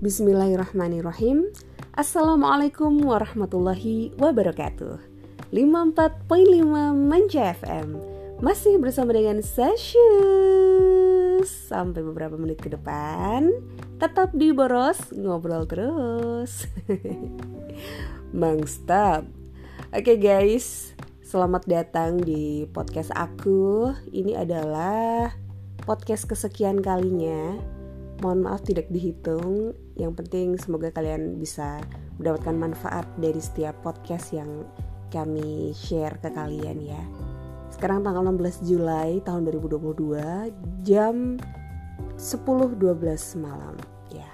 Bismillahirrahmanirrahim. Assalamualaikum warahmatullahi wabarakatuh. 54.5 Manja FM Masih bersama dengan Sasius. Sampai beberapa menit ke depan Tetap di Boros Ngobrol terus. Mangstap. Oke guys. Selamat datang di podcast aku. Ini adalah podcast kesekian kalinya. Mohon maaf tidak dihitung yang penting semoga kalian bisa mendapatkan manfaat dari setiap podcast yang kami share ke kalian ya. Sekarang tanggal 16 Juli tahun 2022 jam 10.12 malam ya.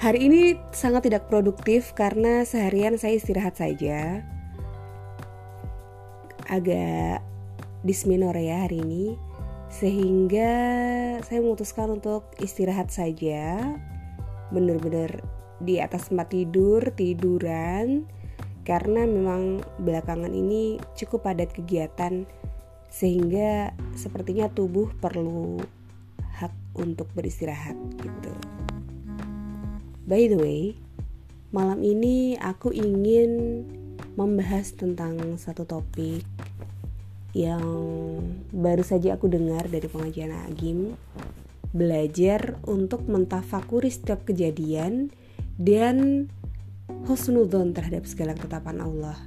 Hari ini sangat tidak produktif karena seharian saya istirahat saja. Agak disminor ya hari ini sehingga saya memutuskan untuk istirahat saja. Bener-bener di atas tempat tidur tiduran. Karena memang belakangan ini cukup padat kegiatan. Sehingga sepertinya tubuh perlu hak untuk beristirahat gitu. By the way, malam ini aku ingin membahas tentang satu topik yang baru saja aku dengar dari pengajian Agim belajar untuk mentafakuri setiap kejadian dan husnudon terhadap segala ketetapan Allah.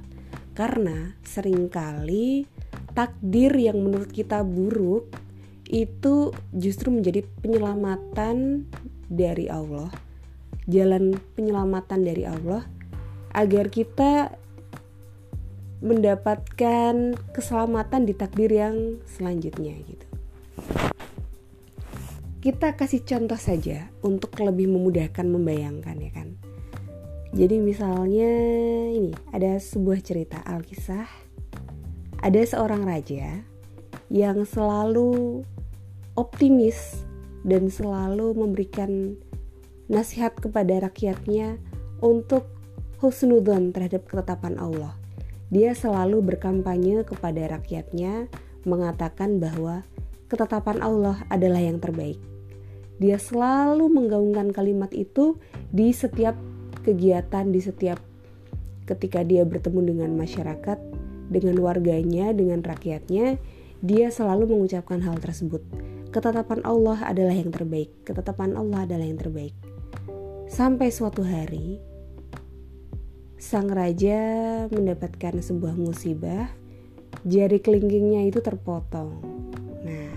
Karena sering kali takdir yang menurut kita buruk itu justru menjadi penyelamatan dari Allah jalan penyelamatan dari Allah agar kita mendapatkan keselamatan di takdir yang selanjutnya gitu. Kita kasih contoh saja untuk lebih memudahkan membayangkan ya kan. Jadi misalnya ini ada sebuah cerita Alkisah. Ada seorang raja yang selalu optimis dan selalu memberikan nasihat kepada rakyatnya untuk husnudon terhadap ketetapan Allah dia selalu berkampanye kepada rakyatnya, mengatakan bahwa ketetapan Allah adalah yang terbaik. Dia selalu menggaungkan kalimat itu di setiap kegiatan, di setiap ketika dia bertemu dengan masyarakat, dengan warganya, dengan rakyatnya, dia selalu mengucapkan hal tersebut. Ketetapan Allah adalah yang terbaik. Ketetapan Allah adalah yang terbaik. Sampai suatu hari, sang raja mendapatkan sebuah musibah, jari kelingkingnya itu terpotong. Nah,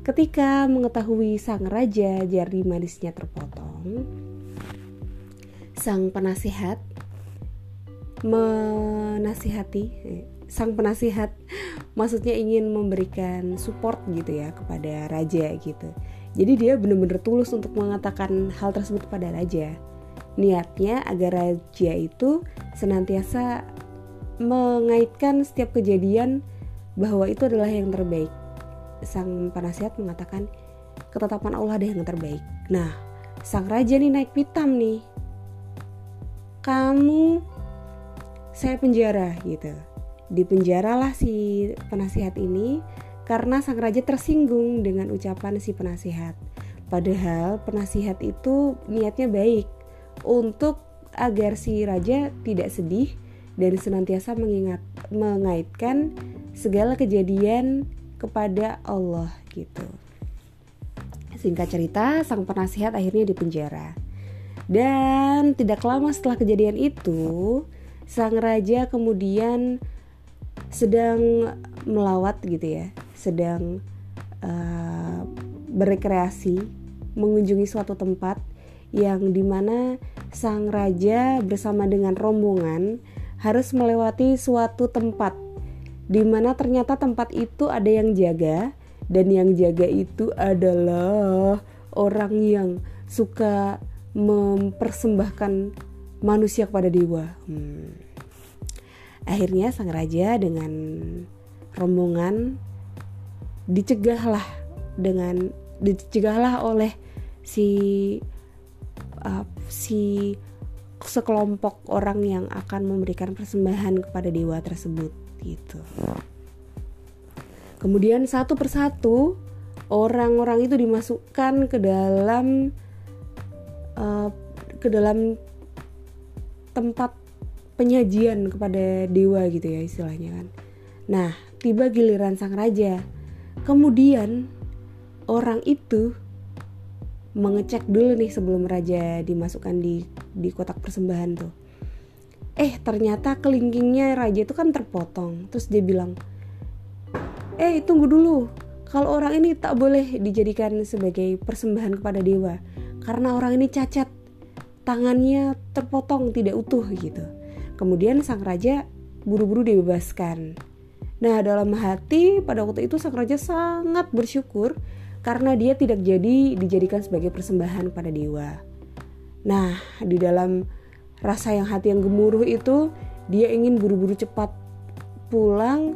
ketika mengetahui sang raja jari manisnya terpotong, sang penasihat menasihati eh, sang penasihat maksudnya ingin memberikan support gitu ya kepada raja gitu. Jadi dia benar-benar tulus untuk mengatakan hal tersebut kepada raja niatnya agar raja itu senantiasa mengaitkan setiap kejadian bahwa itu adalah yang terbaik. Sang penasihat mengatakan ketetapan Allah adalah yang terbaik. Nah, sang raja nih naik pitam nih. Kamu saya penjara gitu. Dipenjaralah si penasihat ini karena sang raja tersinggung dengan ucapan si penasihat. Padahal penasihat itu niatnya baik untuk agar si raja tidak sedih dan senantiasa mengingat mengaitkan segala kejadian kepada Allah gitu. Singkat cerita, sang penasihat akhirnya dipenjara. Dan tidak lama setelah kejadian itu, sang raja kemudian sedang melawat gitu ya, sedang uh, berekreasi, mengunjungi suatu tempat yang di mana sang raja bersama dengan rombongan harus melewati suatu tempat di mana ternyata tempat itu ada yang jaga dan yang jaga itu adalah orang yang suka mempersembahkan manusia kepada dewa. Hmm. Akhirnya sang raja dengan rombongan dicegahlah dengan dicegahlah oleh si uh, si sekelompok orang yang akan memberikan persembahan kepada dewa tersebut gitu. Kemudian satu persatu orang-orang itu dimasukkan ke dalam uh, ke dalam tempat penyajian kepada dewa gitu ya istilahnya kan. Nah, tiba giliran sang raja. Kemudian orang itu mengecek dulu nih sebelum raja dimasukkan di di kotak persembahan tuh. Eh, ternyata kelingkingnya raja itu kan terpotong. Terus dia bilang, "Eh, tunggu dulu. Kalau orang ini tak boleh dijadikan sebagai persembahan kepada dewa karena orang ini cacat. Tangannya terpotong, tidak utuh gitu." Kemudian sang raja buru-buru dibebaskan. Nah, dalam hati pada waktu itu sang raja sangat bersyukur karena dia tidak jadi dijadikan sebagai persembahan pada dewa. Nah, di dalam rasa yang hati yang gemuruh itu, dia ingin buru-buru cepat pulang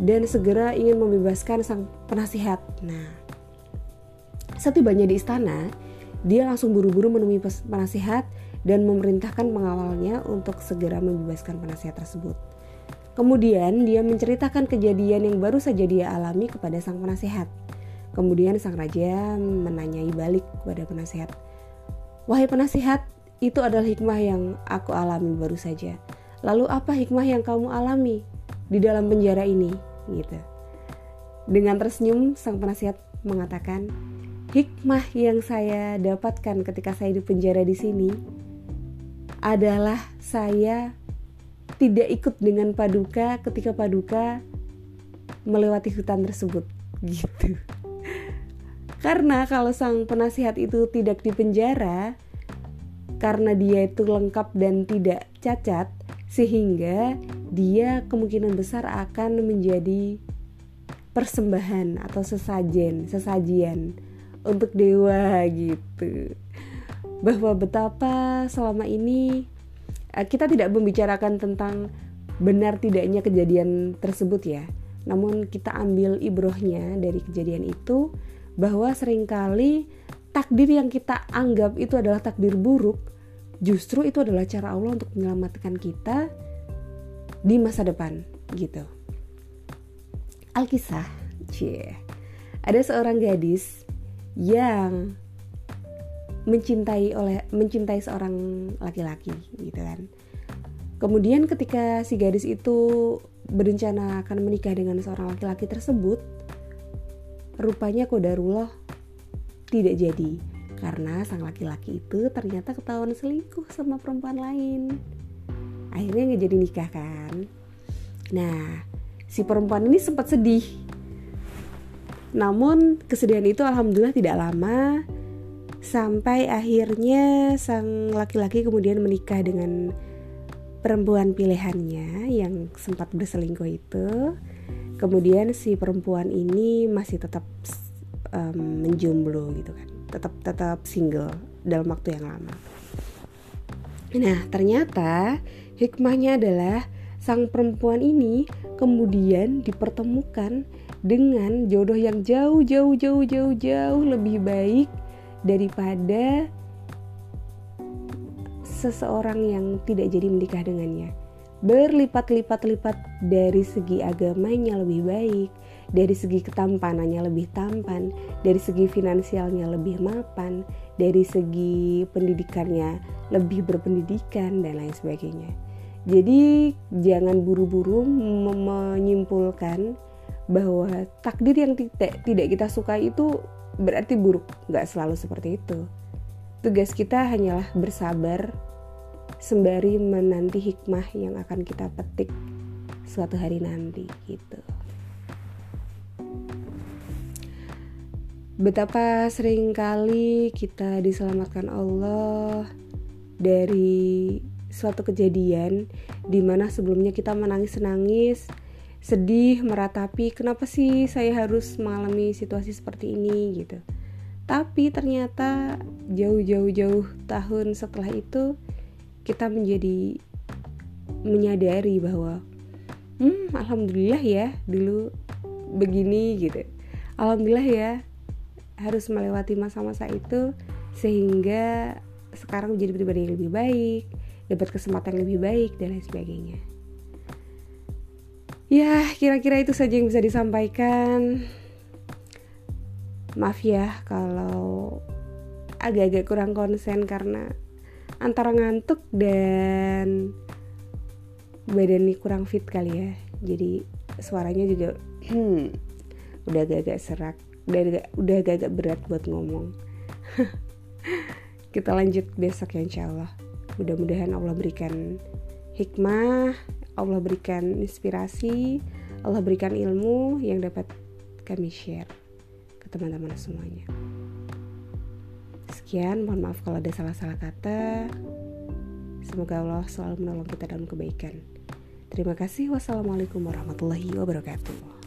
dan segera ingin membebaskan sang penasihat. Nah, setibanya di istana, dia langsung buru-buru menemui penasihat dan memerintahkan pengawalnya untuk segera membebaskan penasihat tersebut. Kemudian dia menceritakan kejadian yang baru saja dia alami kepada sang penasihat. Kemudian sang raja menanyai balik kepada penasihat, "Wahai penasihat, itu adalah hikmah yang aku alami baru saja. Lalu apa hikmah yang kamu alami di dalam penjara ini?" gitu. Dengan tersenyum sang penasihat mengatakan, "Hikmah yang saya dapatkan ketika saya di penjara di sini adalah saya tidak ikut dengan Paduka ketika Paduka melewati hutan tersebut gitu. Karena kalau sang penasihat itu tidak dipenjara karena dia itu lengkap dan tidak cacat sehingga dia kemungkinan besar akan menjadi persembahan atau sesajen, sesajian untuk dewa gitu bahwa betapa selama ini uh, kita tidak membicarakan tentang benar tidaknya kejadian tersebut ya. Namun kita ambil ibrohnya dari kejadian itu bahwa sering kali takdir yang kita anggap itu adalah takdir buruk, justru itu adalah cara Allah untuk menyelamatkan kita di masa depan gitu. Alkisah, cie. Ada seorang gadis yang mencintai oleh mencintai seorang laki-laki gitu kan. Kemudian ketika si gadis itu berencana akan menikah dengan seorang laki-laki tersebut, rupanya kodarullah tidak jadi karena sang laki-laki itu ternyata ketahuan selingkuh sama perempuan lain. Akhirnya nggak jadi nikah kan. Nah, si perempuan ini sempat sedih. Namun kesedihan itu alhamdulillah tidak lama sampai akhirnya sang laki-laki kemudian menikah dengan perempuan pilihannya yang sempat berselingkuh itu kemudian si perempuan ini masih tetap um, menjomblo gitu kan tetap tetap single dalam waktu yang lama nah ternyata hikmahnya adalah sang perempuan ini kemudian dipertemukan dengan jodoh yang jauh jauh jauh jauh jauh lebih baik daripada seseorang yang tidak jadi menikah dengannya. Berlipat-lipat-lipat dari segi agamanya lebih baik, dari segi ketampanannya lebih tampan, dari segi finansialnya lebih mapan, dari segi pendidikannya lebih berpendidikan dan lain sebagainya. Jadi jangan buru-buru menyimpulkan bahwa takdir yang tidak kita suka itu berarti buruk nggak selalu seperti itu tugas kita hanyalah bersabar sembari menanti hikmah yang akan kita petik suatu hari nanti gitu. Betapa sering kali kita diselamatkan Allah dari suatu kejadian di mana sebelumnya kita menangis-nangis sedih meratapi kenapa sih saya harus mengalami situasi seperti ini gitu. Tapi ternyata jauh-jauh-jauh tahun setelah itu kita menjadi menyadari bahwa hmm alhamdulillah ya dulu begini gitu alhamdulillah ya harus melewati masa-masa itu sehingga sekarang menjadi pribadi yang lebih baik dapat kesempatan yang lebih baik dan lain sebagainya Ya, kira-kira itu saja yang bisa disampaikan. maaf ya kalau agak-agak kurang konsen karena antara ngantuk dan badan ini kurang fit kali ya. Jadi suaranya juga hmm, udah agak-agak serak udah agak, udah agak-agak berat buat ngomong. Kita lanjut besok ya insya Allah. Mudah-mudahan Allah berikan hikmah Allah berikan inspirasi Allah berikan ilmu yang dapat kami share ke teman-teman semuanya sekian mohon maaf kalau ada salah-salah kata. Semoga Allah selalu menolong kita dalam kebaikan. Terima kasih. Wassalamualaikum warahmatullahi wabarakatuh